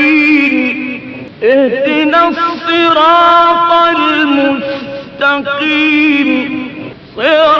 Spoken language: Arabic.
الرحيم اهدنا الصراط المستقيم. صراط